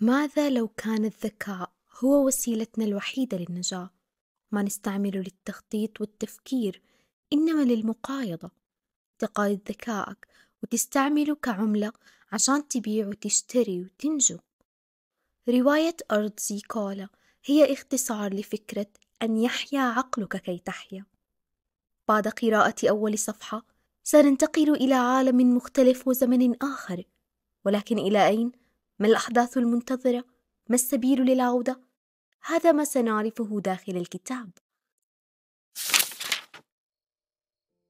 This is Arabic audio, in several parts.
ماذا لو كان الذكاء هو وسيلتنا الوحيدة للنجاة؟ ما نستعمله للتخطيط والتفكير إنما للمقايضة تقايض ذكائك وتستعمله كعملة عشان تبيع وتشتري وتنجو رواية أرض زيكولا هي اختصار لفكرة أن يحيا عقلك كي تحيا بعد قراءة أول صفحة سننتقل إلى عالم مختلف وزمن آخر ولكن إلى أين؟ ما الأحداث المنتظرة؟ ما السبيل للعودة؟ هذا ما سنعرفه داخل الكتاب.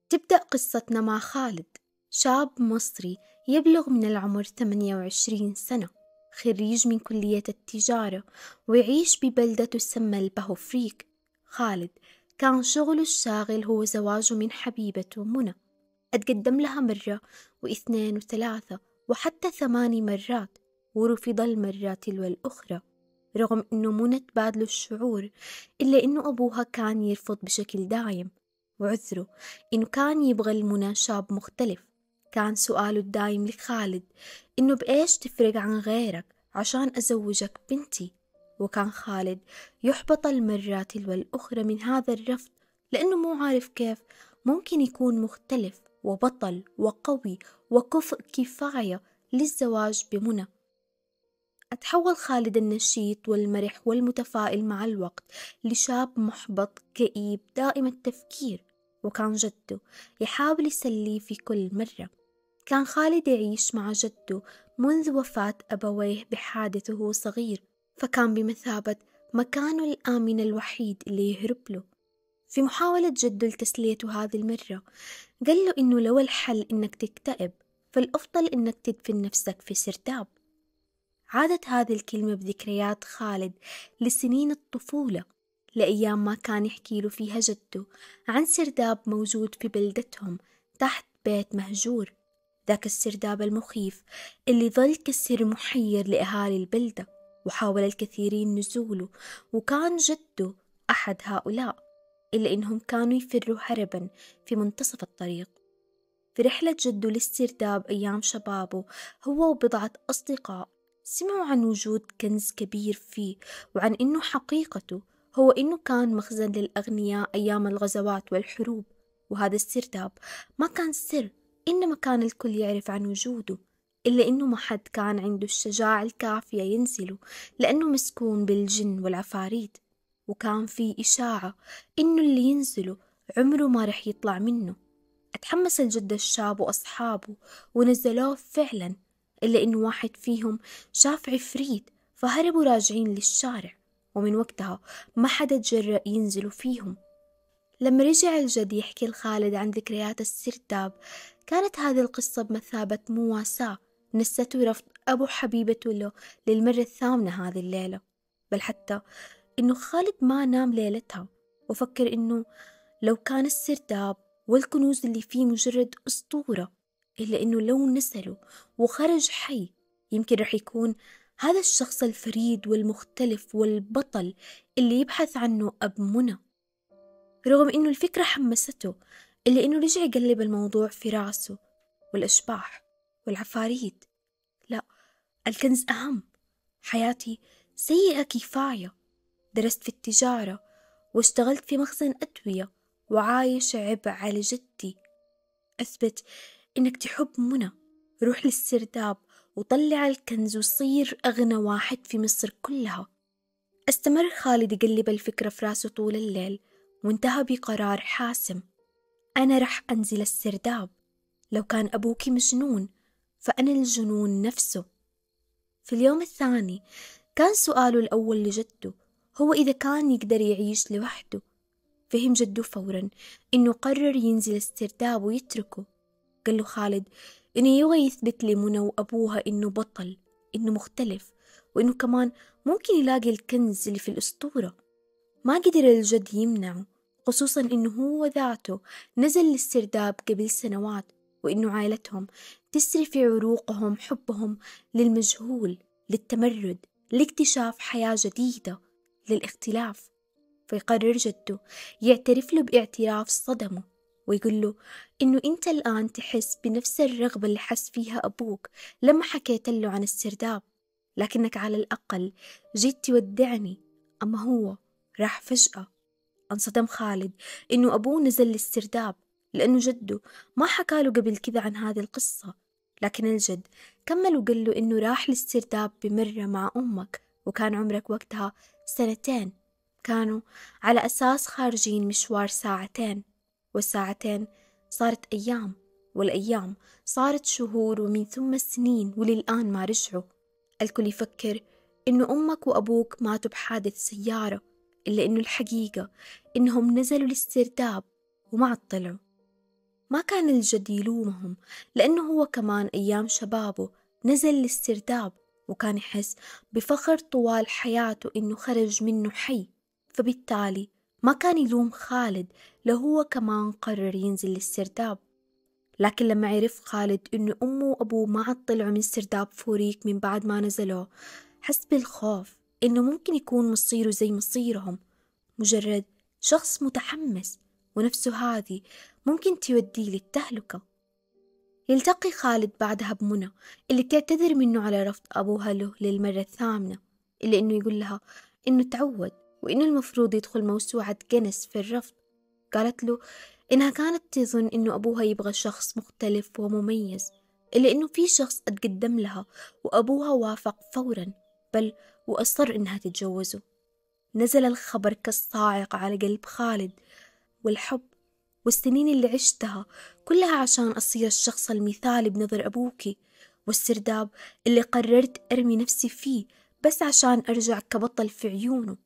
تبدأ قصتنا مع خالد، شاب مصري يبلغ من العمر 28 سنة، خريج من كلية التجارة ويعيش ببلدة تسمى البهوفريك. خالد كان شغله الشاغل هو زواجه من حبيبته منى. أتقدم لها مرة واثنين وثلاثة وحتى ثماني مرات ورفض المرة تلو الأخرى رغم أنه منى تبادلوا الشعور إلا أنه أبوها كان يرفض بشكل دايم. وعذره إنه كان يبغى المنى شاب مختلف. كان سؤاله الدايم لخالد إنه بإيش تفرق عن غيرك عشان أزوجك بنتي؟ وكان خالد يحبط المرة تلو الأخرى من هذا الرفض لأنه مو عارف كيف ممكن يكون مختلف وبطل وقوي وكفء كفاية للزواج بمنى. أتحول خالد النشيط والمرح والمتفائل مع الوقت لشاب محبط كئيب دائم التفكير وكان جده يحاول يسليه في كل مرة. كان خالد يعيش مع جده منذ وفاة أبويه بحادث وهو صغير فكان بمثابة مكانه الآمن الوحيد اللي يهرب له. في محاولة جده لتسليته هذه المرة قال له إنه لو الحل إنك تكتئب فالأفضل إنك تدفن نفسك في سرداب. عادت هذه الكلمة بذكريات خالد لسنين الطفولة لأيام ما كان يحكي له فيها جده عن سرداب موجود في بلدتهم تحت بيت مهجور. ذاك السرداب المخيف اللي ظل كسر محير لأهالي البلدة وحاول الكثيرين نزوله وكان جده أحد هؤلاء إلا إنهم كانوا يفروا هربا في منتصف الطريق. في رحلة جده للسرداب أيام شبابه هو وبضعة أصدقاء سمعوا عن وجود كنز كبير فيه وعن إنه حقيقته هو إنه كان مخزن للأغنياء أيام الغزوات والحروب. وهذا السرداب ما كان سر إنما كان الكل يعرف عن وجوده إلا إنه ما حد كان عنده الشجاعة الكافية ينزله لأنه مسكون بالجن والعفاريت. وكان في إشاعة إنه اللي ينزله عمره ما رح يطلع منه. اتحمس الجد الشاب وأصحابه ونزلوه فعلا إلا إنه واحد فيهم شاف عفريت فهربوا راجعين للشارع. ومن وقتها ما حدا تجرأ ينزلوا فيهم. لما رجع الجد يحكي لخالد عن ذكريات السرداب كانت هذه القصة بمثابة مواساة نسته رفض أبو حبيبته له للمرة الثامنة هذه الليلة. بل حتى إنه خالد ما نام ليلتها. وفكر إنه لو كان السرداب والكنوز اللي فيه مجرد أسطورة إلا إنه لو نسله وخرج حي يمكن رح يكون هذا الشخص الفريد والمختلف والبطل اللي يبحث عنه أب منى. رغم إنه الفكرة حمسته إلا إنه رجع يقلب الموضوع في راسه والأشباح والعفاريت. لا الكنز أهم. حياتي سيئة كفاية. درست في التجارة واشتغلت في مخزن أدوية وعايش عبء على جدي. أثبت إنك تحب منى. روح للسرداب وطلع الكنز وصير أغنى واحد في مصر كلها. استمر خالد يقلب الفكرة في راسه طول الليل وانتهى بقرار حاسم. أنا رح أنزل السرداب. لو كان أبوك مجنون فأنا الجنون نفسه. في اليوم الثاني كان سؤاله الأول لجده هو إذا كان يقدر يعيش لوحده. فهم جده فورا إنه قرر ينزل السرداب ويتركه. قال له خالد إنه يبغى يثبت لمنى وأبوها إنه بطل إنه مختلف وإنه كمان ممكن يلاقي الكنز اللي في الأسطورة. ما قدر الجد يمنعه خصوصا إنه هو ذاته نزل للسرداب قبل سنوات وإنه عائلتهم تسري في عروقهم حبهم للمجهول للتمرد لاكتشاف حياة جديدة للاختلاف. فيقرر جده يعترف له باعتراف صدمه. ويقول له إنه أنت الآن تحس بنفس الرغبة اللي حس فيها أبوك لما حكيت له عن السرداب. لكنك على الأقل جيت تودعني. أما هو راح فجأة. انصدم خالد إنه أبوه نزل للسرداب لأنه جده ما حكاله قبل كذا عن هذه القصة. لكن الجد كمل وقال له إنه راح للسرداب بمرة مع أمك وكان عمرك وقتها سنتين. كانوا على أساس خارجين مشوار ساعتين. والساعتين صارت أيام والأيام صارت شهور ومن ثم سنين وللآن ما رجعوا. الكل يفكر إنه أمك وأبوك ماتوا بحادث سيارة إلا إنه الحقيقة إنهم نزلوا للسرداب وما طلعوا ما كان الجد يلومهم لأنه هو كمان أيام شبابه نزل للسرداب وكان يحس بفخر طوال حياته إنه خرج منه حي. فبالتالي ما كان يلوم خالد لو هو كمان قرر ينزل للسرداب. لكن لما عرف خالد إنه أمه وأبوه ما عاد طلعوا من سرداب فوريك من بعد ما نزلوا حس بالخوف إنه ممكن يكون مصيره زي مصيرهم. مجرد شخص متحمس ونفسه هذه ممكن توديه للتهلكة. يلتقي خالد بعدها بمنى اللي تعتذر منه على رفض أبوها له للمرة الثامنة إلا إنه يقول لها إنه تعود وإنه المفروض يدخل موسوعة جنس في الرفض. قالت له إنها كانت تظن إنه أبوها يبغى شخص مختلف ومميز إلا إنه في شخص أتقدم لها وأبوها وافق فورا بل وأصر إنها تتجوزه. نزل الخبر كالصاعقة على قلب خالد والحب والسنين اللي عشتها كلها عشان أصير الشخص المثالي بنظر أبوكي والسرداب اللي قررت أرمي نفسي فيه بس عشان أرجع كبطل في عيونه.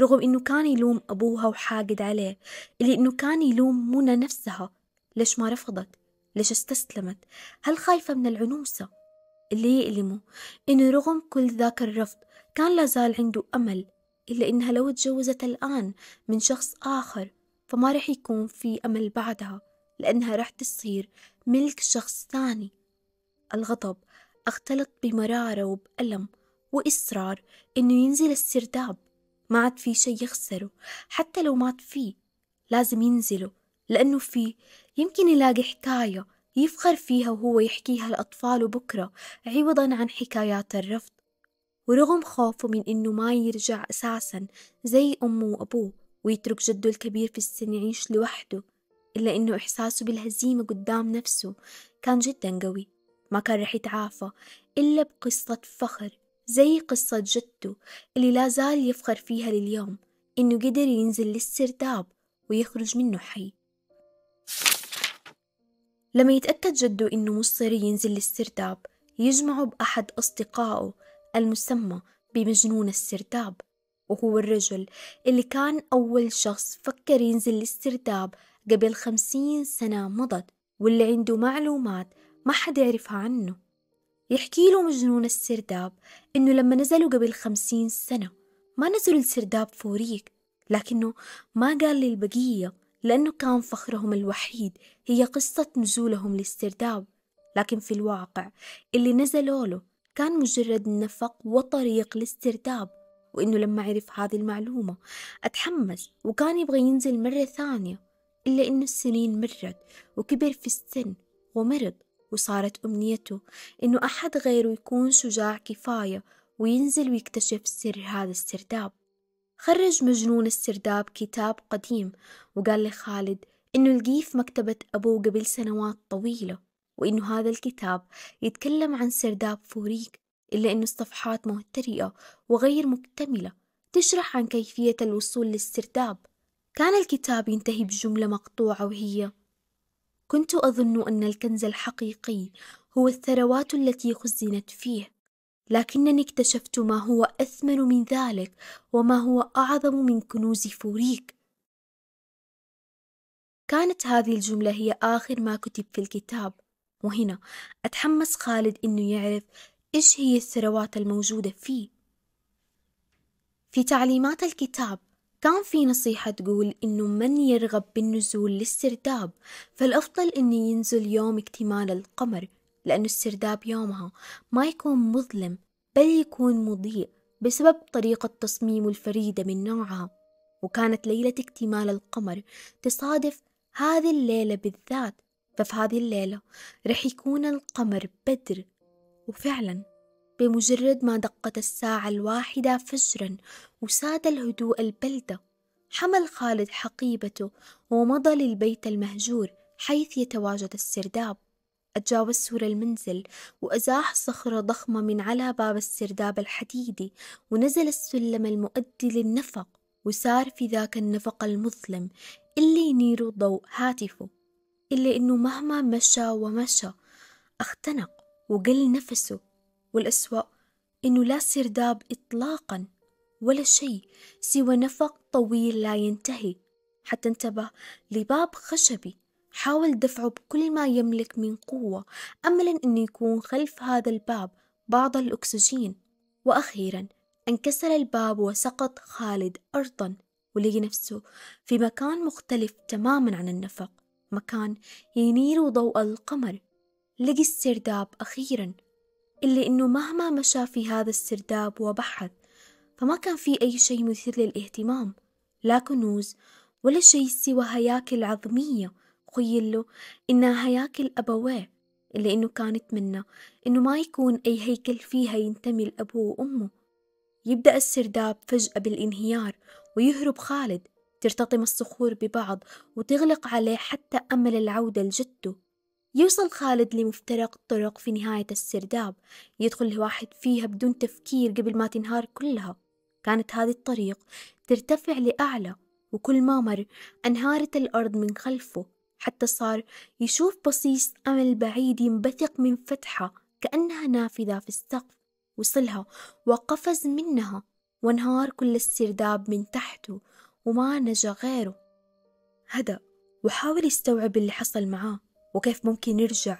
رغم إنه كان يلوم أبوها وحاقد عليه اللي إنه كان يلوم منى نفسها. ليش ما رفضت؟ ليش استسلمت؟ هل خايفة من العنوسة؟ اللي يألمه إنه رغم كل ذاك الرفض كان لازال عنده أمل إلا إنها لو تجوزت الآن من شخص آخر فما رح يكون في أمل بعدها لأنها رح تصير ملك شخص ثاني. الغضب اختلط بمرارة وبألم وإصرار إنه ينزل السرداب. ما عاد في شي يخسره. حتى لو مات فيه لازم ينزله لأنه فيه. يمكن يلاقي حكاية يفخر فيها وهو يحكيها لأطفاله بكرة عوضا عن حكايات الرفض. ورغم خوفه من إنه ما يرجع أساسا زي أمه وأبوه ويترك جده الكبير في السن يعيش لوحده إلا إنه إحساسه بالهزيمة قدام نفسه كان جدا قوي ما كان رح يتعافى إلا بقصة فخر. زي قصة جده اللي لا زال يفخر فيها لليوم إنه قدر ينزل للسرداب ويخرج منه حي. لما يتأكد جده إنه مصر ينزل للسرداب يجمعه بأحد أصدقائه المسمى بمجنون السرداب وهو الرجل اللي كان أول شخص فكر ينزل للسرداب قبل خمسين سنة مضت واللي عنده معلومات ما حد يعرفها عنه. يحكي له مجنون السرداب إنه لما نزلوا قبل خمسين سنة ما نزلوا السرداب فوريك لكنه ما قال للبقية لأنه كان فخرهم الوحيد هي قصة نزولهم للسرداب. لكن في الواقع اللي نزلوا له كان مجرد نفق وطريق لاسترداب وإنه لما عرف هذه المعلومة أتحمس وكان يبغى ينزل مرة ثانية إلا إنه السنين مرت وكبر في السن ومرض. وصارت أمنيته إنه أحد غيره يكون شجاع كفاية وينزل ويكتشف سر هذا السرداب. خرج مجنون السرداب كتاب قديم وقال لخالد إنه لقيه في مكتبة أبوه قبل سنوات طويلة وإنه هذا الكتاب يتكلم عن سرداب فوريك إلا إنه الصفحات مهترئة وغير مكتملة تشرح عن كيفية الوصول للسرداب. كان الكتاب ينتهي بجملة مقطوعة وهي كنت أظن أن الكنز الحقيقي هو الثروات التي خزنت فيه لكنني اكتشفت ما هو أثمن من ذلك وما هو أعظم من كنوز فوريك. كانت هذه الجملة هي آخر ما كتب في الكتاب وهنا أتحمس خالد إنه يعرف إيش هي الثروات الموجودة فيه. في تعليمات الكتاب كان في نصيحة تقول إنه من يرغب بالنزول للسرداب؟ فالأفضل إنه ينزل يوم اكتمال القمر لأن السرداب يومها ما يكون مظلم بل يكون مضيء بسبب طريقة تصميمه الفريدة من نوعها. وكانت ليلة اكتمال القمر تصادف هذه الليلة بالذات ففي هذه الليلة رح يكون القمر بدر. وفعلا بمجرد ما دقت الساعة الواحدة فجرا وساد الهدوء البلدة. حمل خالد حقيبته ومضى للبيت المهجور حيث يتواجد السرداب. أتجاوز سور المنزل وأزاح صخرة ضخمة من على باب السرداب الحديدي ونزل السلم المؤدي للنفق وسار في ذاك النفق المظلم اللي ينير ضوء هاتفه إلا إنه مهما مشى ومشى أختنق وقل نفسه والأسوأ إنه لا سرداب إطلاقا ولا شيء سوى نفق طويل لا ينتهي. حتى انتبه لباب خشبي. حاول دفعه بكل ما يملك من قوة. أملا أن يكون خلف هذا الباب بعض الأكسجين. وأخيرا انكسر الباب وسقط خالد أرضا ولقي نفسه في مكان مختلف تماما عن النفق. مكان ينير ضوء القمر. لقي السرداب أخيرا. إلا أنه مهما مشى في هذا السرداب وبحث فما كان في أي شيء مثير للاهتمام لا كنوز ولا شيء سوى هياكل عظمية خيل له إنها هياكل أبويه إلا إنه كان يتمنى إنه ما يكون أي هيكل فيها ينتمي لأبوه وأمه. يبدأ السرداب فجأة بالإنهيار ويهرب خالد ترتطم الصخور ببعض وتغلق عليه حتى أمل العودة لجده. يوصل خالد لمفترق الطرق في نهاية السرداب يدخل الواحد فيها بدون تفكير قبل ما تنهار كلها. كانت هذه الطريق ترتفع لأعلى وكل ما مر أنهارت الأرض من خلفه. حتى صار يشوف بصيص أمل بعيد ينبثق من فتحة كأنها نافذة في السقف. وصلها وقفز منها وانهار كل السرداب من تحته وما نجا غيره. هدأ وحاول يستوعب اللي حصل معاه. وكيف ممكن يرجع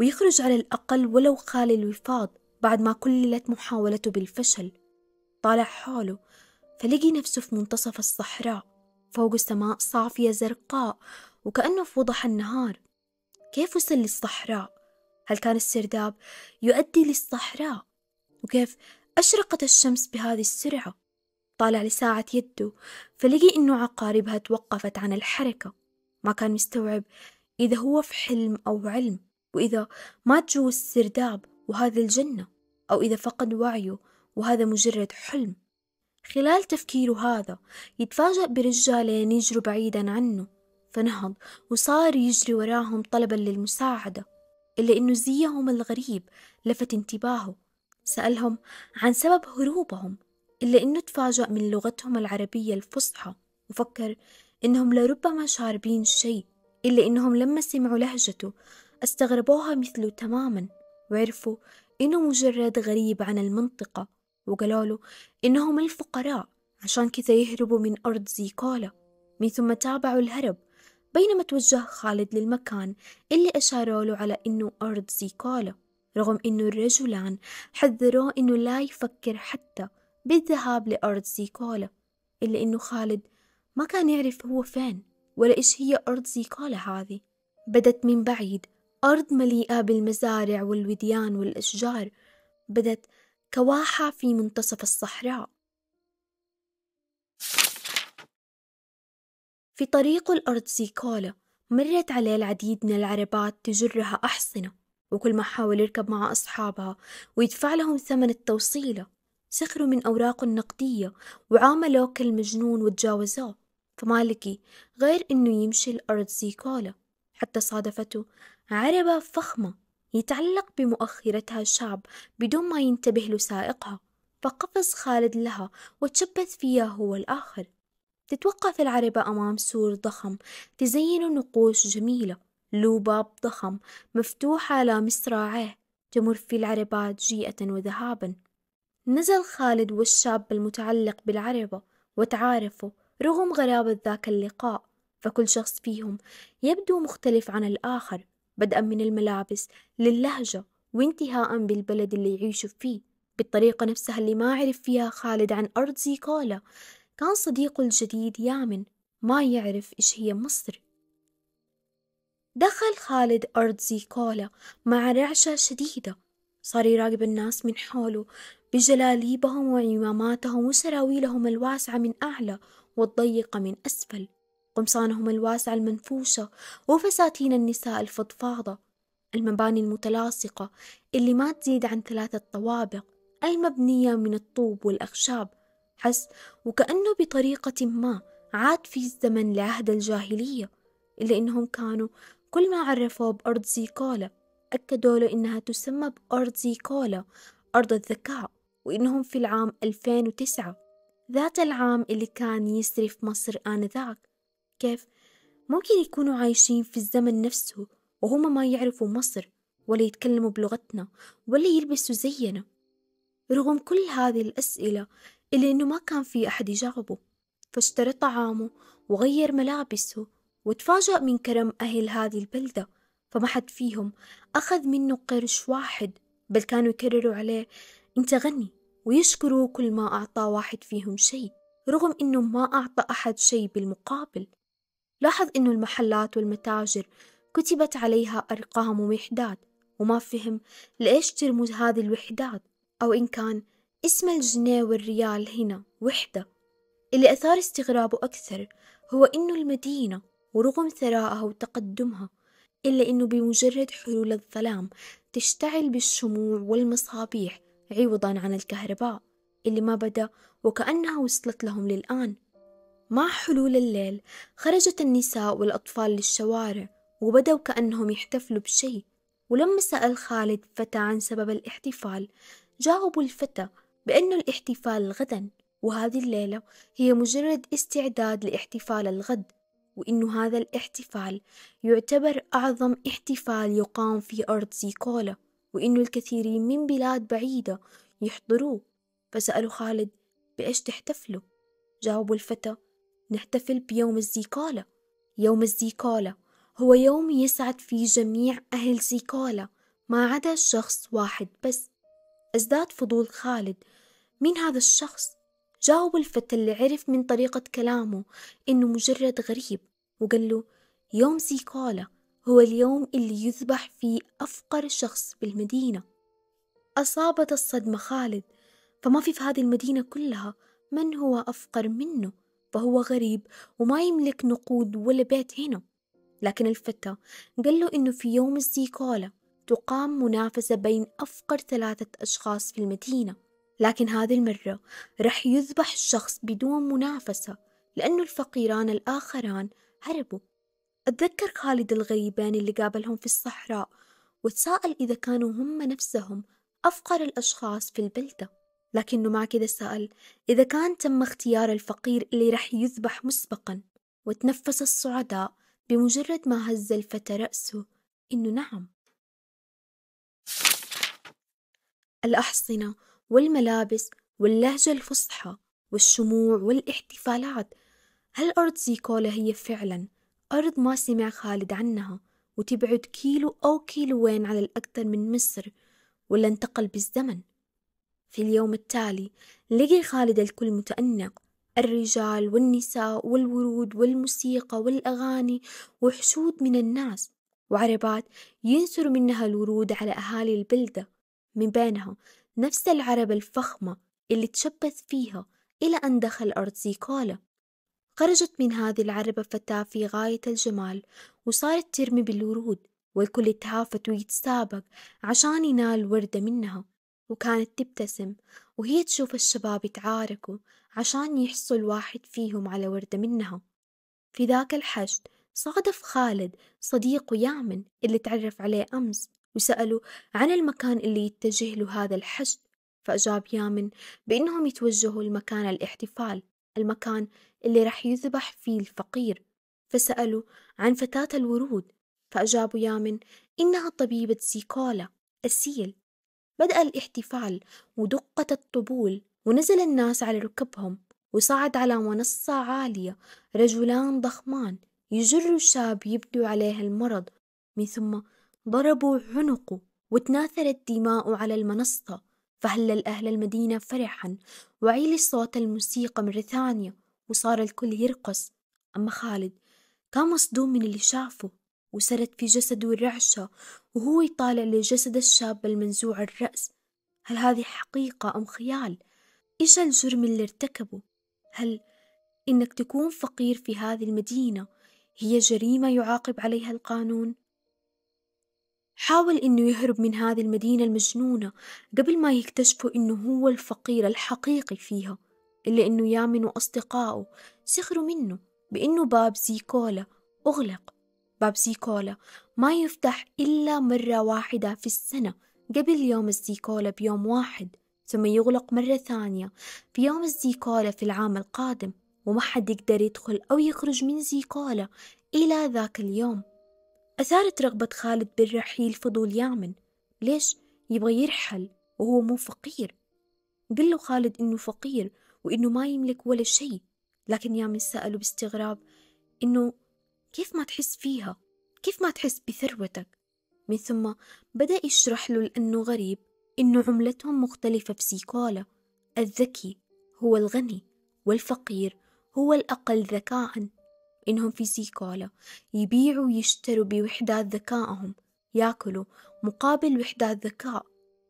ويخرج على الأقل ولو خالي الوفاض بعد ما كللت محاولته بالفشل طالع حوله فلقي نفسه في منتصف الصحراء فوق سماء صافية زرقاء وكأنه في وضح النهار كيف وصل للصحراء؟ هل كان السرداب يؤدي للصحراء؟ وكيف أشرقت الشمس بهذه السرعة؟ طالع لساعة يده فلقي إنه عقاربها توقفت عن الحركة ما كان مستوعب إذا هو في حلم أو علم وإذا مات جوا السرداب وهذا الجنة أو إذا فقد وعيه وهذا مجرد حلم. خلال تفكيره هذا يتفاجأ برجالين يجروا بعيدا عنه فنهض وصار يجري وراهم طلبا للمساعدة إلا إنه زيهم الغريب لفت انتباهه. سألهم عن سبب هروبهم إلا إنه تفاجأ من لغتهم العربية الفصحى وفكر إنهم لربما شاربين شيء. إلا إنهم لما سمعوا لهجته استغربوها مثله تماما وعرفوا إنه مجرد غريب عن المنطقة وقالوا له إنهم الفقراء عشان كذا يهربوا من أرض زيكولا. من ثم تابعوا الهرب بينما توجه خالد للمكان اللي أشاروا له على إنه أرض زيكولا رغم إنه الرجلان حذروه إنه لا يفكر حتى بالذهاب لأرض زيكولا إلا إنه خالد ما كان يعرف هو فين. ولا إيش هي أرض زيكولا هذه؟ بدت من بعيد أرض مليئة بالمزارع والوديان والأشجار بدت كواحة في منتصف الصحراء. في طريق الأرض زيكولا مرت عليه العديد من العربات تجرها أحصنة وكل ما حاول يركب مع أصحابها ويدفع لهم ثمن التوصيلة. سخروا من أوراقه النقدية وعاملوه كالمجنون وتجاوزوه. فما لقي غير إنه يمشي الأرض زيكولا. حتى صادفته عربة فخمة يتعلق بمؤخرتها شاب بدون ما ينتبه له سائقها فقفز خالد لها وتشبث فيها هو الآخر. تتوقف العربة أمام سور ضخم تزين نقوش جميلة له باب ضخم مفتوح على مصراعيه تمر في العربات جيئة وذهابا. نزل خالد والشاب المتعلق بالعربة وتعارفوا رغم غرابة ذاك اللقاء فكل شخص فيهم يبدو مختلف عن الآخر بدءا من الملابس للهجة وانتهاء بالبلد اللي يعيشوا فيه بالطريقة نفسها اللي ما عرف فيها خالد عن أرض زيكولا. كان صديقه الجديد يامن ما يعرف إيش هي مصر. دخل خالد أرض زيكولا مع رعشة شديدة. صار يراقب الناس من حوله بجلاليبهم وعماماتهم وسراويلهم الواسعة من أعلى والضيقة من أسفل. قمصانهم الواسعة المنفوشة وفساتين النساء الفضفاضة. المباني المتلاصقة اللي ما تزيد عن ثلاثة طوابق المبنية من الطوب والأخشاب. حس وكأنه بطريقة ما عاد في الزمن لعهد الجاهلية إلا إنهم كانوا كل ما عرفوا بأرض زيكولا أكدوا له إنها تسمى بأرض زيكولا أرض الذكاء وإنهم في العام 2009 ذات العام اللي كان يسري مصر آنذاك. كيف؟ ممكن يكونوا عايشين في الزمن نفسه وهم ما يعرفوا مصر ولا يتكلموا بلغتنا ولا يلبسوا زينا. رغم كل هذه الأسئلة إلا إنه ما كان في أحد يجاوبه فاشترى طعامه وغير ملابسه وتفاجأ من كرم أهل هذه البلدة فما حد فيهم أخذ منه قرش واحد بل كانوا يكرروا عليه أنت غني ويشكروا كل ما أعطى واحد فيهم شيء رغم أنه ما أعطى أحد شيء بالمقابل. لاحظ أنه المحلات والمتاجر كتبت عليها أرقام ووحدات وما فهم لإيش ترمز هذه الوحدات أو إن كان اسم الجنيه والريال هنا وحدة. اللي أثار استغرابه أكثر هو إنه المدينة ورغم ثرائها وتقدمها إلا إنه بمجرد حلول الظلام تشتعل بالشموع والمصابيح عوضا عن الكهرباء اللي ما بدأ وكأنها وصلت لهم للآن. مع حلول الليل خرجت النساء والأطفال للشوارع وبدوا كأنهم يحتفلوا بشيء. ولما سأل خالد فتى عن سبب الاحتفال جاوبوا الفتى بأن الاحتفال غدا وهذه الليلة هي مجرد استعداد لاحتفال الغد وإن هذا الاحتفال يعتبر أعظم احتفال يقام في أرض زيكولا. وإنه الكثيرين من بلاد بعيدة يحضروه فسألوا خالد بإيش تحتفلوا؟ جاوبوا الفتى نحتفل بيوم الزيكولا يوم الزيكولا هو يوم يسعد فيه جميع أهل زيكولا ما عدا شخص واحد بس ازداد فضول خالد مين هذا الشخص؟ جاوب الفتى اللي عرف من طريقة كلامه إنه مجرد غريب وقال له يوم زيكولا هو اليوم اللي يذبح فيه أفقر شخص بالمدينة. أصابت الصدمة خالد فما في في هذه المدينة كلها من هو أفقر منه فهو غريب وما يملك نقود ولا بيت هنا. لكن الفتى قال له إنه في يوم الزيكولا تقام منافسة بين أفقر ثلاثة أشخاص في المدينة. لكن هذه المرة رح يذبح الشخص بدون منافسة لأنه الفقيران الآخران هربوا. أتذكر خالد الغريبين اللي قابلهم في الصحراء وتساءل إذا كانوا هم نفسهم أفقر الأشخاص في البلدة. لكنه مع كذا سأل إذا كان تم اختيار الفقير اللي رح يذبح مسبقا وتنفس الصعداء بمجرد ما هز الفتى رأسه إنه نعم. الأحصنة والملابس واللهجة الفصحى والشموع والاحتفالات هل أرض زيكولا هي فعلا أرض ما سمع خالد عنها وتبعد كيلو أو كيلوين على الأكثر من مصر ولا انتقل بالزمن. في اليوم التالي لقي خالد الكل متأنق. الرجال والنساء والورود والموسيقى والأغاني وحشود من الناس وعربات ينثر منها الورود على أهالي البلدة. من بينها نفس العربة الفخمة اللي تشبث فيها إلى أن دخل أرض زيكولا. خرجت من هذه العربة فتاة في غاية الجمال وصارت ترمي بالورود والكل يتهافت ويتسابق عشان ينال وردة منها وكانت تبتسم وهي تشوف الشباب يتعاركوا عشان يحصل واحد فيهم على وردة منها. في ذاك الحشد صادف خالد صديقه يامن اللي تعرف عليه أمس وسأله عن المكان اللي يتجه له هذا الحشد فأجاب يامن بأنهم يتوجهوا لمكان الاحتفال. المكان اللي رح يذبح فيه الفقير فسألوا عن فتاة الورود فأجابوا يامن إنها طبيبة زيكولا السيل. بدأ الاحتفال ودقت الطبول ونزل الناس على ركبهم وصعد على منصة عالية رجلان ضخمان يجر شاب يبدو عليه المرض من ثم ضربوا عنقه وتناثرت دماؤه على المنصة. فهلل أهل المدينة فرحا وعيل صوت الموسيقى مرة ثانية وصار الكل يرقص أما خالد كان مصدوم من اللي شافه وسرت في جسده الرعشة وهو يطالع لجسد الشاب المنزوع الرأس هل هذه حقيقة أم خيال؟ إيش الجرم اللي ارتكبه؟ هل إنك تكون فقير في هذه المدينة هي جريمة يعاقب عليها القانون؟ حاول إنه يهرب من هذه المدينة المجنونة قبل ما يكتشفوا إنه هو الفقير الحقيقي فيها إلا إنه يامن وأصدقائه سخروا منه بإنه باب زيكولا. أغلق. باب زيكولا ما يفتح إلا مرة واحدة في السنة قبل يوم الزيكولا بيوم واحد ثم يغلق مرة ثانية في يوم الزيكولا في العام القادم وما حد يقدر يدخل أو يخرج من زيكولا إلى ذاك اليوم. أثارت رغبة خالد بالرحيل فضول يامن. ليش؟ يبغى يرحل وهو مو فقير. قل له خالد إنه فقير وإنه ما يملك ولا شيء. لكن يامن سأله باستغراب إنه كيف ما تحس فيها؟ كيف ما تحس بثروتك؟ من ثم بدأ يشرح له لأنه غريب إنه عملتهم مختلفة في سيكولا. الذكي هو الغني والفقير هو الأقل ذكاء. إنهم في سيكولا يبيعوا ويشتروا بوحدات ذكائهم ياكلوا مقابل وحدات ذكاء.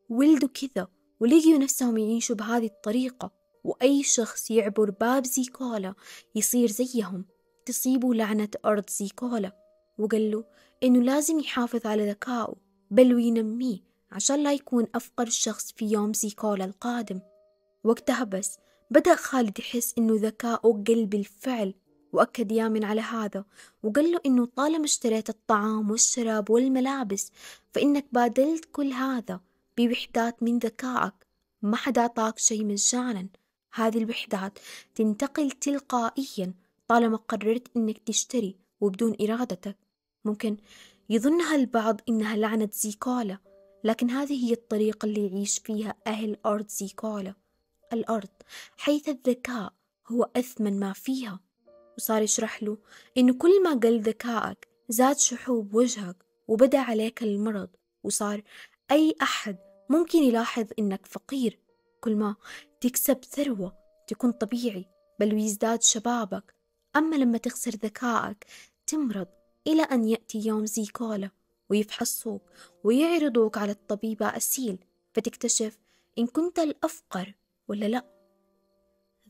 ولدوا كذا ولقيوا نفسهم يعيشوا بهذه الطريقة. وأي شخص يعبر باب زيكولا يصير زيهم. تصيبه لعنة أرض زيكولا. وقال له إنه لازم يحافظ على ذكائه بل وينميه عشان لا يكون أفقر شخص في يوم زيكولا القادم. وقتها بس بدأ خالد يحس إنه ذكاؤه قل بالفعل وأكد يامن على هذا وقال له إنه طالما اشتريت الطعام والشراب والملابس فإنك بادلت كل هذا بوحدات من ذكائك ما حدا أعطاك شيء مجانا هذه الوحدات تنتقل تلقائيا طالما قررت إنك تشتري وبدون إرادتك. ممكن يظنها البعض إنها لعنة زيكولا لكن هذه هي الطريقة اللي يعيش فيها أهل أرض زيكولا. الأرض حيث الذكاء هو أثمن ما فيها. وصار يشرح له إنه كل ما قل ذكائك زاد شحوب وجهك وبدأ عليك المرض وصار أي أحد ممكن يلاحظ إنك فقير. كل ما تكسب ثروة تكون طبيعي بل ويزداد شبابك. أما لما تخسر ذكائك تمرض إلى أن يأتي يوم زيكولا ويفحصوك ويعرضوك على الطبيبة أسيل فتكتشف إن كنت الأفقر ولا لأ.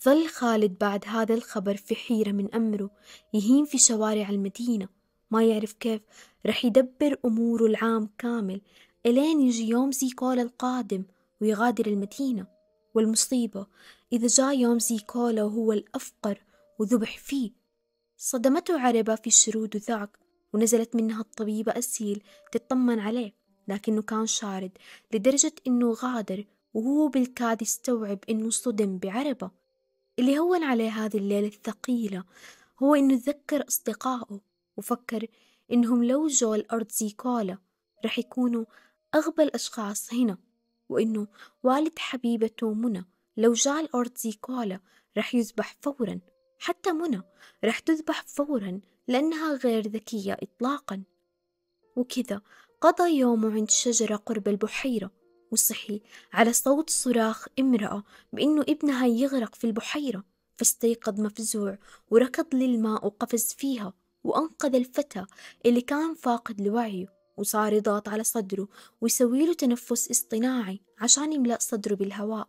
ظل خالد بعد هذا الخبر في حيرة من أمره يهيم في شوارع المدينة. ما يعرف كيف رح يدبر أموره العام كامل إلين يجي يوم زيكولا القادم ويغادر المدينة. والمصيبة إذا جاء يوم زيكولا وهو الأفقر وذبح فيه صدمته عربة في الشرود ذاك ونزلت منها الطبيبة أسيل تطمن عليه لكنه كان شارد لدرجة إنه غادر وهو بالكاد يستوعب إنه صدم بعربة. اللي هون عليه هذه الليلة الثقيلة هو إنه تذكر أصدقائه وفكر إنهم لو جو الأرض زيكولا رح يكونوا أغبى الأشخاص هنا وإنه والد حبيبته منى لو جاء الأرض زيكولا رح يذبح فورا حتى منى رح تذبح فورا لأنها غير ذكية إطلاقا. وكذا قضى يومه عند شجرة قرب البحيرة. وصحي على صوت صراخ امرأة بأنه ابنها يغرق في البحيرة فاستيقظ مفزوع وركض للماء وقفز فيها وأنقذ الفتى اللي كان فاقد لوعيه وصار يضغط على صدره ويسوي له تنفس اصطناعي عشان يملأ صدره بالهواء.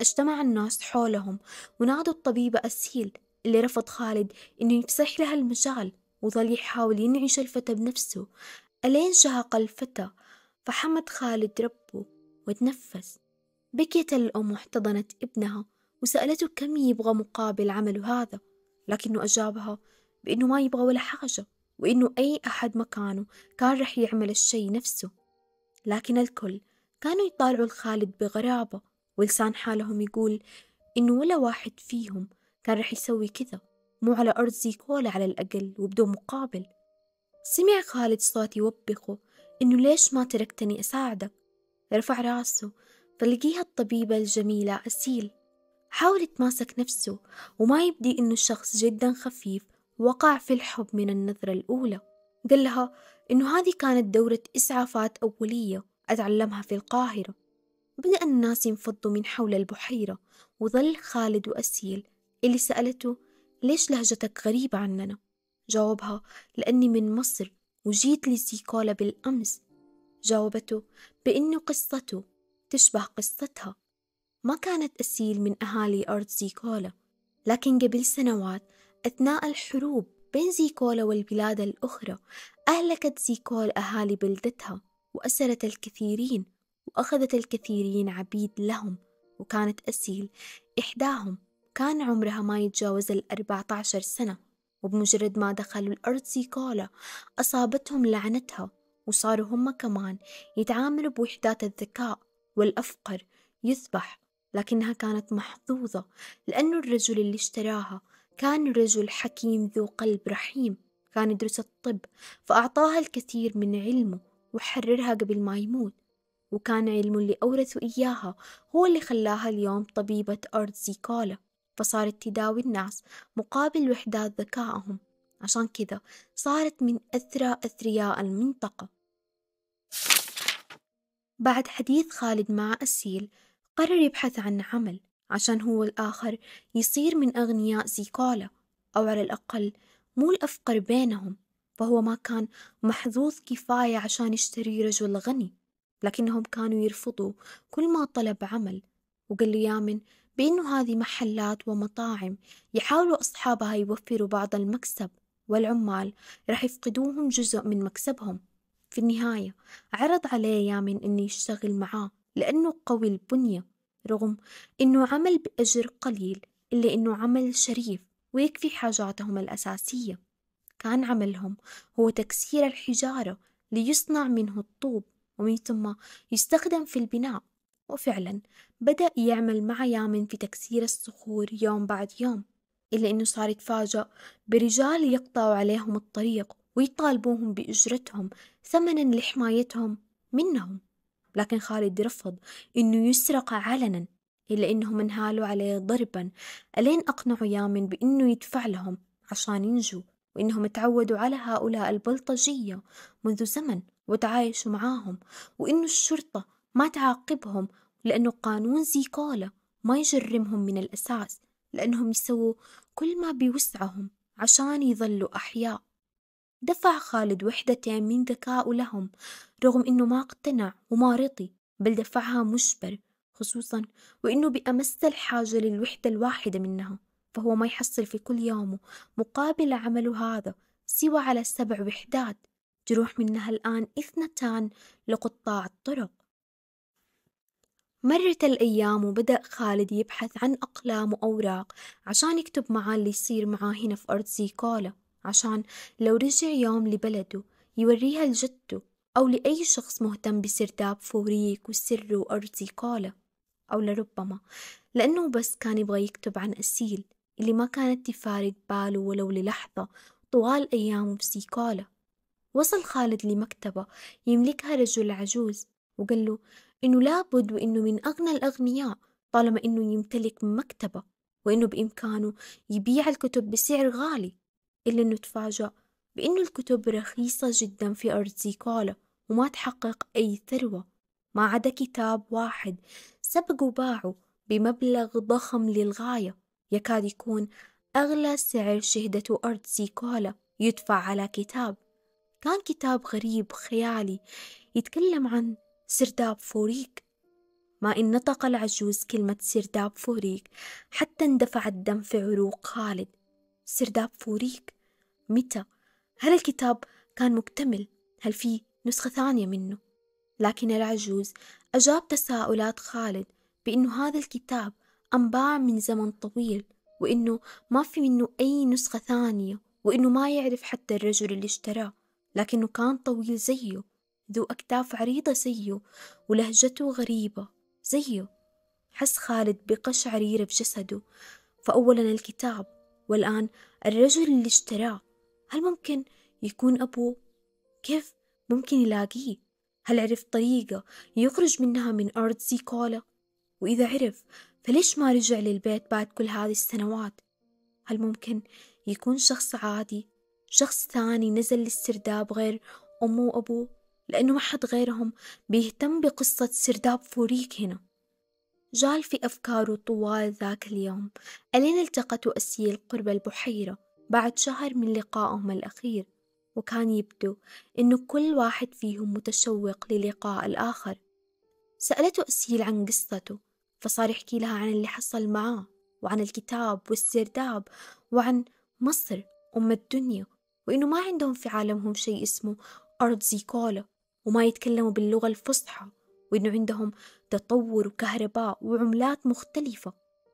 اجتمع الناس حولهم ونادوا الطبيبة أسيل اللي رفض خالد إنه يفسح لها المجال وظل يحاول ينعش الفتى بنفسه. ألين شهق الفتى فحمد خالد ربه وتنفس. بكيت الأم واحتضنت ابنها وسألته كم يبغى مقابل عمله هذا لكنه أجابها بأنه ما يبغى ولا حاجة وإنه أي أحد مكانه كان رح يعمل الشي نفسه. لكن الكل كانوا يطالعوا الخالد بغرابة ولسان حالهم يقول إنه ولا واحد فيهم كان رح يسوي كذا مو على أرض زيكولا على الأقل وبدون مقابل. سمع خالد صوت يوبخه إنه ليش ما تركتني أساعدك؟ رفع راسه فلقيها الطبيبة الجميلة أسيل. حاول يتماسك نفسه وما يبدي إنه شخص جدا خفيف وقع في الحب من النظرة الأولى. قال لها إنه هذه كانت دورة إسعافات أولية أتعلمها في القاهرة. بدأ الناس ينفضوا من حول البحيرة وظل خالد وأسيل اللي سألته ليش لهجتك غريبة عننا؟ جاوبها لأني من مصر وجيت لسيكولا بالأمس. جاوبته بأنه قصته تشبه قصتها. ما كانت أسيل من أهالي أرض زيكولا لكن قبل سنوات أثناء الحروب بين زيكولا والبلاد الأخرى أهلكت زيكول أهالي بلدتها وأسرت الكثيرين وأخذت الكثيرين عبيد لهم وكانت أسيل إحداهم. كان عمرها ما يتجاوز الأربعة عشر سنة وبمجرد ما دخلوا الأرض زيكولا أصابتهم لعنتها وصاروا هم كمان يتعاملوا بوحدات الذكاء والأفقر يذبح لكنها كانت محظوظة لأنه الرجل اللي اشتراها كان رجل حكيم ذو قلب رحيم كان يدرس الطب فأعطاها الكثير من علمه وحررها قبل ما يموت وكان علمه اللي أورثه إياها هو اللي خلاها اليوم طبيبة أرض زيكولا فصارت تداوي الناس مقابل وحدات ذكائهم عشان كذا صارت من أثرى أثرياء المنطقة. بعد حديث خالد مع أسيل قرر يبحث عن عمل عشان هو الآخر يصير من أغنياء زيكولا أو على الأقل مو الأفقر بينهم فهو ما كان محظوظ كفاية عشان يشتري رجل غني لكنهم كانوا يرفضوا كل ما طلب عمل وقال له يامن بأنه هذه محلات ومطاعم يحاولوا أصحابها يوفروا بعض المكسب والعمال راح يفقدوهم جزء من مكسبهم. في النهاية عرض عليه يامن إنه يشتغل معاه لأنه قوي البنية رغم إنه عمل بأجر قليل إلا إنه عمل شريف ويكفي حاجاتهم الأساسية. كان عملهم هو تكسير الحجارة ليصنع منه الطوب ومن ثم يستخدم في البناء. وفعلا بدأ يعمل مع يامن في تكسير الصخور يوم بعد يوم إلا إنه صار يتفاجأ برجال يقطعوا عليهم الطريق ويطالبوهم بأجرتهم ثمنا لحمايتهم منهم. لكن خالد رفض إنه يسرق علنا إلا إنهم انهالوا عليه ضربا. ألين أقنعوا يامن بإنه يدفع لهم عشان ينجوا وإنهم تعودوا على هؤلاء البلطجية منذ زمن وتعايشوا معاهم. وإنه الشرطة ما تعاقبهم لأنه قانون زيكولا ما يجرمهم من الأساس لأنهم يسووا كل ما بوسعهم عشان يظلوا أحياء. دفع خالد وحدتين من ذكائه لهم رغم إنه ما اقتنع وما رضي بل دفعها مجبر خصوصا وإنه بأمس الحاجة للوحدة الواحدة منها فهو ما يحصل في كل يومه مقابل عمله هذا سوى على سبع وحدات تروح منها الآن اثنتان لقطاع الطرق. مرت الأيام وبدأ خالد يبحث عن أقلام وأوراق عشان يكتب معاه اللي يصير معاه هنا في أرض زيكولا. عشان لو رجع يوم لبلده يوريها لجدته أو لأي شخص مهتم بسرداب فوريك وسر وأرض زيكولا أو لربما لأنه بس كان يبغى يكتب عن أسيل اللي ما كانت تفارق باله ولو للحظة طوال أيامه بسيكولا وصل خالد لمكتبة يملكها رجل عجوز وقال له إنه لابد وإنه من أغنى الأغنياء طالما إنه يمتلك مكتبة وإنه بإمكانه يبيع الكتب بسعر غالي. إلا إنه تفاجأ بإنه الكتب رخيصة جدا في أرض زيكولا وما تحقق أي ثروة. ما عدا كتاب واحد سبق وباعه بمبلغ ضخم للغاية. يكاد يكون أغلى سعر شهدته أرض زيكولا يدفع على كتاب. كان كتاب غريب خيالي يتكلم عن سرداب فوريك. ما إن نطق العجوز كلمة سرداب فوريك حتى اندفع الدم في عروق خالد. سرداب فوريك؟ متى؟ هل الكتاب كان مكتمل؟ هل في نسخة ثانية منه؟ لكن العجوز أجاب تساؤلات خالد بأنه هذا الكتاب أنباع من زمن طويل وإنه ما في منه أي نسخة ثانية وإنه ما يعرف حتى الرجل اللي اشتراه لكنه كان طويل زيه ذو أكتاف عريضة زيه ولهجته غريبة زيه حس خالد بقشعريرة بجسده فأولا الكتاب والآن الرجل اللي اشتراه هل ممكن يكون أبوه؟ كيف ممكن يلاقيه؟ هل عرف طريقة يخرج منها من أرض زيكولا؟ وإذا عرف فليش ما رجع للبيت بعد كل هذه السنوات؟ هل ممكن يكون شخص عادي؟ شخص ثاني نزل للسرداب غير أمه وأبوه؟ لأنه ما حد غيرهم بيهتم بقصة سرداب فوريك هنا جال في أفكاره طوال ذاك اليوم ألين التقته أسيل قرب البحيرة بعد شهر من لقائهم الأخير وكان يبدو إنه كل واحد فيهم متشوق للقاء الآخر. سألته أسيل عن قصته فصار يحكي لها عن اللي حصل معاه وعن الكتاب والسرداب وعن مصر أم الدنيا وإنه ما عندهم في عالمهم شيء اسمه أرض زيكولا وما يتكلموا باللغة الفصحى وإنه عندهم تطور وكهرباء وعملات مختلفة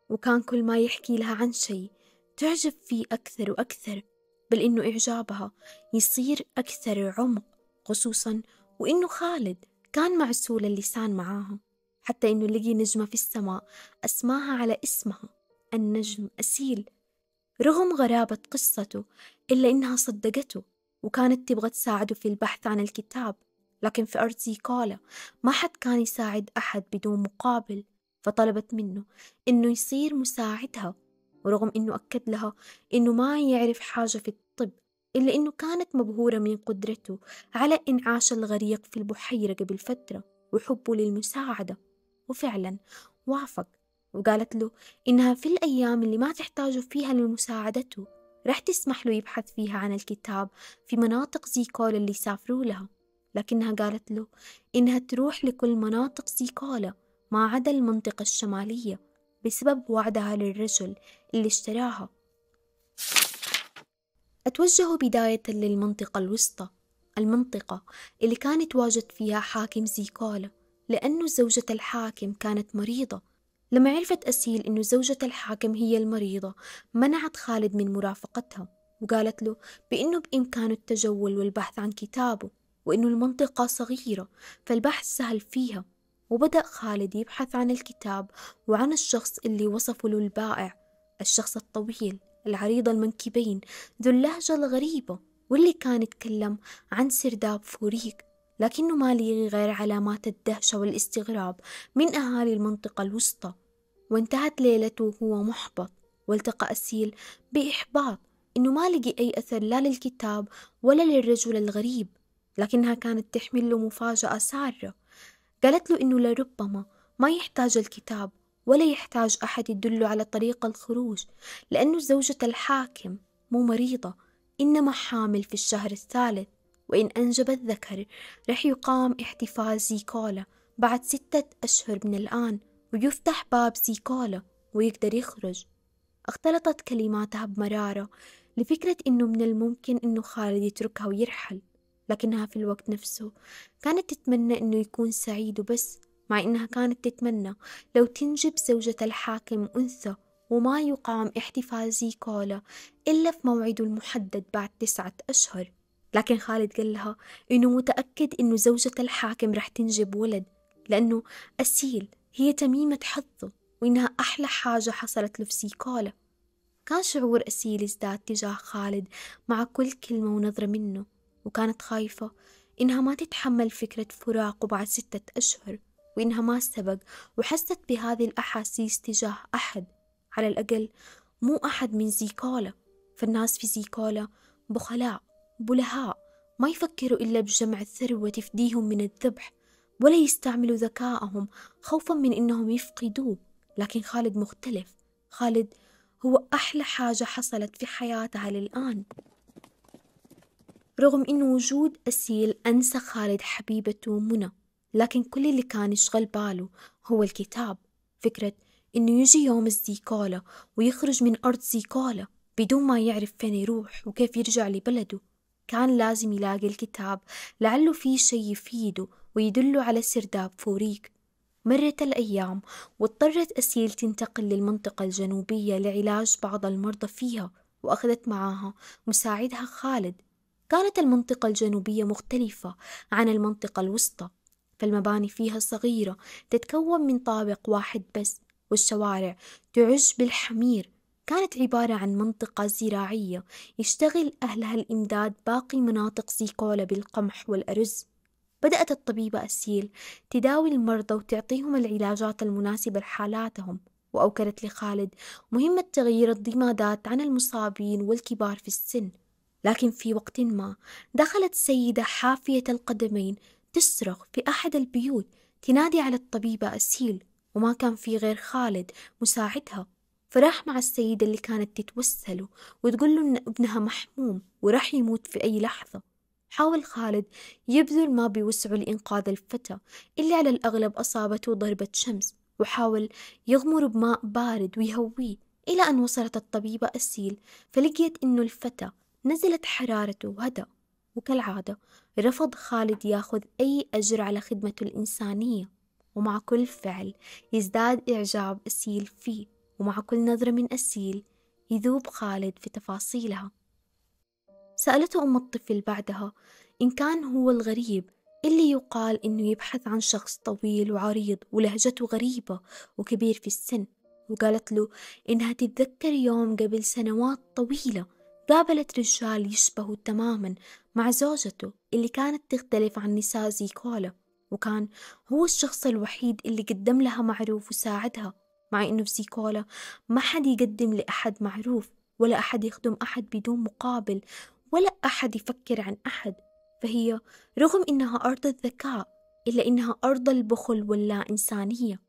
وكان كل ما يحكي لها عن شيء تعجب فيه أكثر وأكثر بل إنه إعجابها يصير أكثر عمق خصوصا وإنه خالد كان معسول اللسان معاها حتى إنه لقي نجمة في السماء أسماها على اسمها النجم أسيل. رغم غرابة قصته إلا إنها صدقته وكانت تبغى تساعده في البحث عن الكتاب لكن في أرض زيكولا ما حد كان يساعد أحد بدون مقابل فطلبت منه إنه يصير مساعدها ورغم إنه أكد لها إنه ما يعرف حاجة في الطب إلا إنه كانت مبهورة من قدرته على إنعاش الغريق في البحيرة قبل فترة وحبه للمساعدة. وفعلا وافق وقالت له إنها في الأيام اللي ما تحتاج فيها لمساعدته رح تسمح له يبحث فيها عن الكتاب في مناطق زيكولا اللي سافروا لها. لكنها قالت له إنها تروح لكل مناطق زيكولا ما عدا المنطقة الشمالية بسبب وعدها للرجل اللي اشتراها. أتوجه بداية للمنطقة الوسطى المنطقة اللي كان يتواجد فيها حاكم زيكولا لأنه زوجة الحاكم كانت مريضة. لما عرفت أسيل إنه زوجة الحاكم هي المريضة منعت خالد من مرافقتها وقالت له بإنه بإمكانه التجول والبحث عن كتابه وإنه المنطقة صغيرة فالبحث سهل فيها. وبدأ خالد يبحث عن الكتاب وعن الشخص اللي وصفه له البائع الشخص الطويل العريض المنكبين ذو اللهجة الغريبة واللي كان يتكلم عن سرداب فوريك لكنه ما لي غير علامات الدهشة والاستغراب من أهالي المنطقة الوسطى. وانتهت ليلته وهو محبط والتقى أسيل بإحباط إنه ما لقي أي أثر لا للكتاب ولا للرجل الغريب لكنها كانت تحمل له مفاجأة سارة. قالت له إنه لربما ما يحتاج الكتاب ولا يحتاج أحد يدله على طريق الخروج لأنه زوجة الحاكم مو مريضة إنما حامل في الشهر الثالث وإن أنجبت ذكر رح يقام احتفال زيكولا بعد ستة أشهر من الآن ويفتح باب زيكولا ويقدر يخرج. اختلطت كلماتها بمرارة لفكرة إنه من الممكن إنه خالد يتركها ويرحل. لكنها في الوقت نفسه. كانت تتمنى إنه يكون سعيد وبس مع إنها كانت تتمنى. لو تنجب زوجة الحاكم أنثى وما يقام احتفال زيكولا إلا في موعده المحدد بعد تسعة أشهر. لكن خالد قال لها إنه متأكد إنه زوجة الحاكم رح تنجب ولد لأنه أسيل هي تميمة حظه وإنها أحلى حاجة حصلت له في سيكولا. كان شعور أسيل ازداد تجاه خالد مع كل كلمة ونظرة منه. وكانت خايفة إنها ما تتحمل فكرة فراقه بعد ستة أشهر وإنها ما سبق وحست بهذه الأحاسيس تجاه أحد. على الأقل مو أحد من زيكولا فالناس في زيكولا بخلاء بلهاء ما يفكروا إلا بجمع الثروة تفديهم من الذبح ولا يستعملوا ذكاءهم خوفا من إنهم يفقدوه. لكن خالد مختلف خالد هو أحلى حاجة حصلت في حياتها للآن. رغم إنه وجود أسيل أنسى خالد حبيبته منى لكن كل اللي كان يشغل باله هو الكتاب. فكرة إنه يجي يوم الزيكولا ويخرج من أرض زيكولا بدون ما يعرف فين يروح وكيف يرجع لبلده كان لازم يلاقي الكتاب لعله فيه شي يفيده ويدله على سرداب فوريك. مرت الأيام واضطرت أسيل تنتقل للمنطقة الجنوبية لعلاج بعض المرضى فيها وأخذت معاها مساعدها خالد. كانت المنطقة الجنوبية مختلفة عن المنطقة الوسطى فالمباني فيها صغيرة تتكون من طابق واحد بس والشوارع تعج بالحمير. كانت عبارة عن منطقة زراعية يشتغل أهلها الإمداد باقي مناطق زيكولا بالقمح والأرز. بدأت الطبيبة أسيل تداوي المرضى وتعطيهم العلاجات المناسبة لحالاتهم وأوكلت لخالد مهمة تغيير الضمادات عن المصابين والكبار في السن. لكن في وقت ما دخلت سيدة حافية القدمين تصرخ في أحد البيوت تنادي على الطبيبة أسيل وما كان في غير خالد مساعدها. فراح مع السيدة اللي كانت تتوسله وتقول له إن ابنها محموم وراح يموت في أي لحظة. حاول خالد يبذل ما بوسعه لإنقاذ الفتى اللي على الأغلب أصابته ضربة شمس وحاول يغمر بماء بارد ويهويه. إلى أن وصلت الطبيبة أسيل فلقيت إنه الفتى نزلت حرارته وهدأ وكالعادة. رفض خالد ياخذ أي أجر على خدمته الإنسانية. ومع كل فعل يزداد إعجاب أسيل فيه. ومع كل نظرة من أسيل يذوب خالد في تفاصيلها. سألته أم الطفل بعدها إن كان هو الغريب اللي يقال إنه يبحث عن شخص طويل وعريض ولهجته غريبة وكبير في السن. وقالت له إنها تتذكر يوم قبل سنوات طويلة قابلت رجال يشبهه تماما مع زوجته اللي كانت تختلف عن نساء زيكولا وكان هو الشخص الوحيد اللي قدم لها معروف وساعدها مع إنه في زيكولا ما حد يقدم لأحد معروف ولا أحد يخدم أحد بدون مقابل ولا أحد يفكر عن أحد فهي رغم إنها أرض الذكاء إلا إنها أرض البخل واللا إنسانية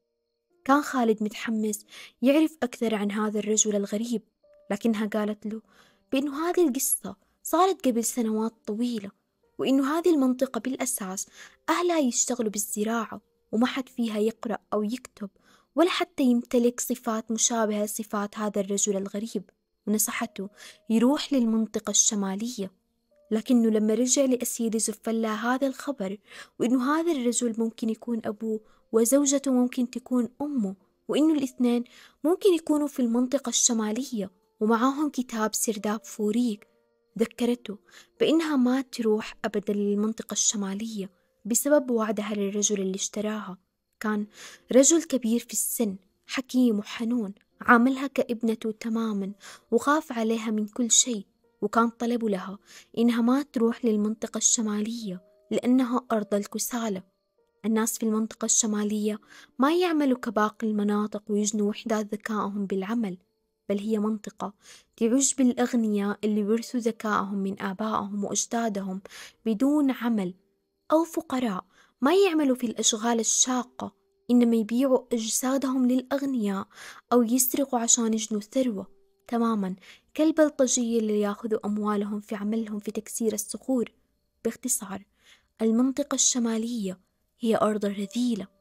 كان خالد متحمس يعرف أكثر عن هذا الرجل الغريب لكنها قالت له بأنه هذه القصة صارت قبل سنوات طويلة وإنه هذه المنطقة بالأساس أهلها يشتغلوا بالزراعة وما حد فيها يقرأ أو يكتب ولا حتى يمتلك صفات مشابهة لصفات هذا الرجل الغريب. ونصحته يروح للمنطقة الشمالية. لكنه لما رجع لأسير زفلا هذا الخبر وإنه هذا الرجل ممكن يكون أبوه وزوجته ممكن تكون أمه وإنه الاثنين ممكن يكونوا في المنطقة الشمالية. ومعاهم كتاب سرداب فوريك ذكرته بإنها ما تروح أبدا للمنطقة الشمالية بسبب وعدها للرجل اللي اشتراها. كان رجل كبير في السن حكيم وحنون عاملها كابنته تماما وخاف عليها من كل شيء وكان طلبوا لها إنها ما تروح للمنطقة الشمالية لأنها أرض الكسالى. الناس في المنطقة الشمالية ما يعملوا كباقي المناطق ويجنوا وحدات ذكائهم بالعمل. بل هي منطقة تعج بالأغنياء اللي ورثوا ذكائهم من آبائهم وأجدادهم بدون عمل أو فقراء. ما يعملوا في الأشغال الشاقة إنما يبيعوا أجسادهم للأغنياء أو يسرقوا عشان يجنوا ثروة تماما كالبلطجية اللي ياخذوا أموالهم في عملهم في تكسير الصخور. باختصار المنطقة الشمالية هي أرض رذيلة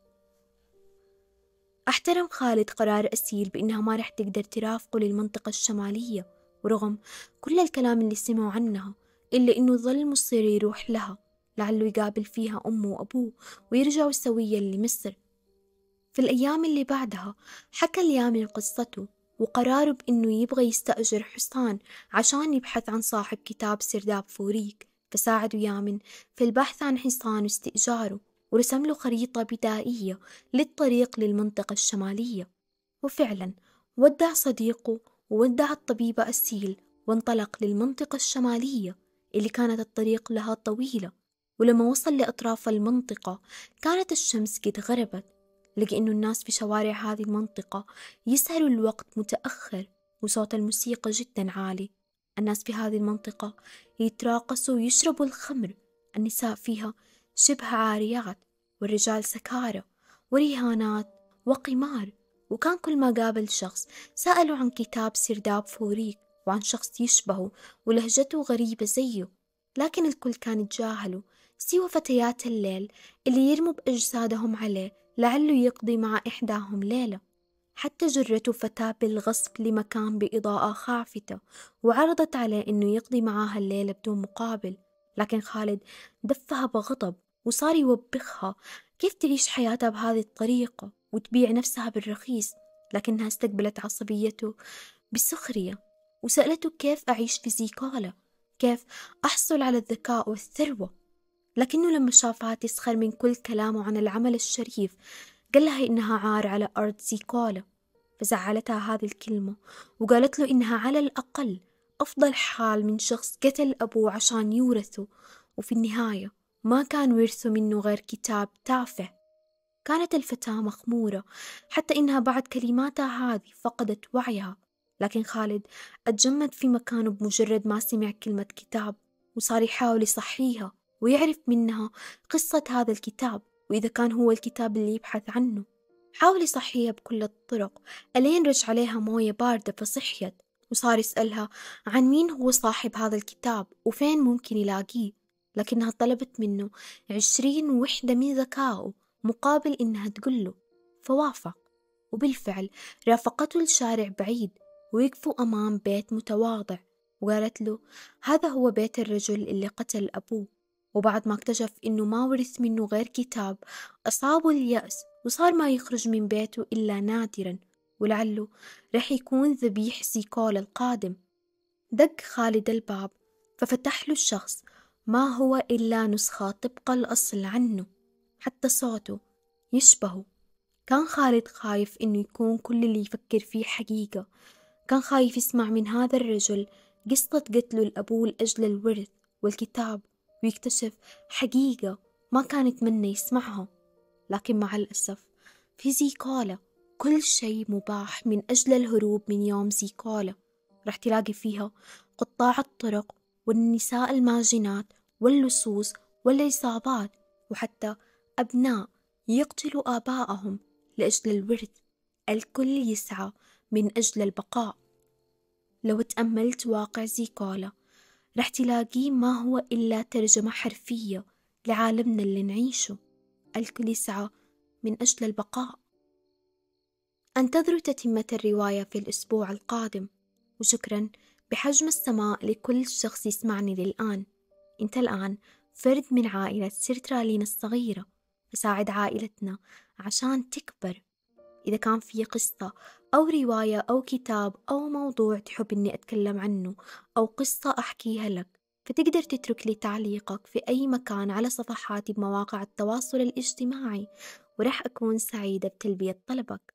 أحترم خالد قرار أسيل بإنها ما رح تقدر ترافقه للمنطقة الشمالية ورغم كل الكلام اللي سمعوا عنها إلا إنه ظل مصير يروح لها لعله يقابل فيها أمه وأبوه ويرجعوا سويا لمصر. في الأيام اللي بعدها حكى اليامن قصته وقراره بإنه يبغى يستأجر حصان عشان يبحث عن صاحب كتاب سرداب فوريك فساعده يامن في البحث عن حصان واستئجاره. ورسم له خريطة بدائية للطريق للمنطقة الشمالية. وفعلا ودع صديقه وودع الطبيبة أسيل وانطلق للمنطقة الشمالية اللي كانت الطريق لها طويلة. ولما وصل لأطراف المنطقة كانت الشمس قد غربت لقى إنه الناس في شوارع هذه المنطقة يسهروا الوقت متأخر وصوت الموسيقى جدا عالي. الناس في هذه المنطقة يتراقصوا ويشربوا الخمر النساء فيها شبه عاريات والرجال سكارى ورهانات وقمار. وكان كل ما قابل شخص سألوا عن كتاب سرداب فوريك وعن شخص يشبهه ولهجته غريبة زيه. لكن الكل كان يتجاهله سوى فتيات الليل اللي يرموا بأجسادهم عليه لعله يقضي مع إحداهم ليلة. حتى جرته فتاة بالغصب لمكان بإضاءة خافتة وعرضت عليه إنه يقضي معاها الليلة بدون مقابل. لكن خالد دفها بغضب وصار يوبخها. كيف تعيش حياتها بهذه الطريقة وتبيع نفسها بالرخيص؟ لكنها استقبلت عصبيته بسخرية وسألته كيف أعيش في زيكولا كيف أحصل على الذكاء والثروة؟ لكنه لما شافها تسخر من كل كلامه عن العمل الشريف قال لها إنها عار على أرض زيكولا فزعلتها هذه الكلمة وقالت له إنها على الأقل أفضل حال من شخص قتل أبوه عشان يورثه. وفي النهاية ما كان ورثه منه غير كتاب تافه. كانت الفتاة مخمورة حتى إنها بعد كلماتها هذه فقدت وعيها. لكن خالد أتجمد في مكانه بمجرد ما سمع كلمة كتاب وصار يحاول يصحيها ويعرف منها قصة هذا الكتاب وإذا كان هو الكتاب اللي يبحث عنه. حاول يصحيها بكل الطرق ألين رش عليها موية باردة فصحيت وصار يسألها عن مين هو صاحب هذا الكتاب وفين ممكن يلاقيه. لكنها طلبت منه عشرين وحدة من ذكائه مقابل إنها تقوله فوافق. وبالفعل رافقته لشارع بعيد ويقفوا أمام بيت متواضع. وقالت له هذا هو بيت الرجل اللي قتل أبوه. وبعد ما اكتشف إنه ما ورث منه غير كتاب أصابه اليأس وصار ما يخرج من بيته إلا نادرا. ولعله رح يكون ذبيح زيكولا القادم. دق خالد الباب ففتح له الشخص ما هو إلا نسخة طبق الأصل عنه حتى صوته يشبهه كان خالد خايف إنه يكون كل اللي يفكر فيه حقيقة. كان خايف يسمع من هذا الرجل قصة قتله لأبوه لأجل الورث والكتاب ويكتشف حقيقة ما كان يتمنى يسمعها. لكن مع الأسف في زيكولا كل شيء مباح من أجل الهروب من يوم زيكولا. رح تلاقي فيها قطاع الطرق والنساء الماجنات واللصوص والعصابات وحتى أبناء يقتلوا آباءهم لأجل الورث. الكل يسعى من أجل البقاء. لو تأملت واقع زيكولا رح تلاقيه ما هو إلا ترجمة حرفية لعالمنا اللي نعيشه. الكل يسعى من أجل البقاء. أنتظروا تتمة الرواية في الأسبوع القادم. وشكرا بحجم السماء لكل شخص يسمعني للآن. أنت الآن فرد من عائلة سيرترالين الصغيرة. فساعد عائلتنا عشان تكبر. إذا كان في قصة أو رواية أو كتاب أو موضوع تحب إني أتكلم عنه أو قصة أحكيها لك فتقدر تترك لي تعليقك في أي مكان على صفحاتي بمواقع التواصل الاجتماعي ورح أكون سعيدة بتلبية طلبك.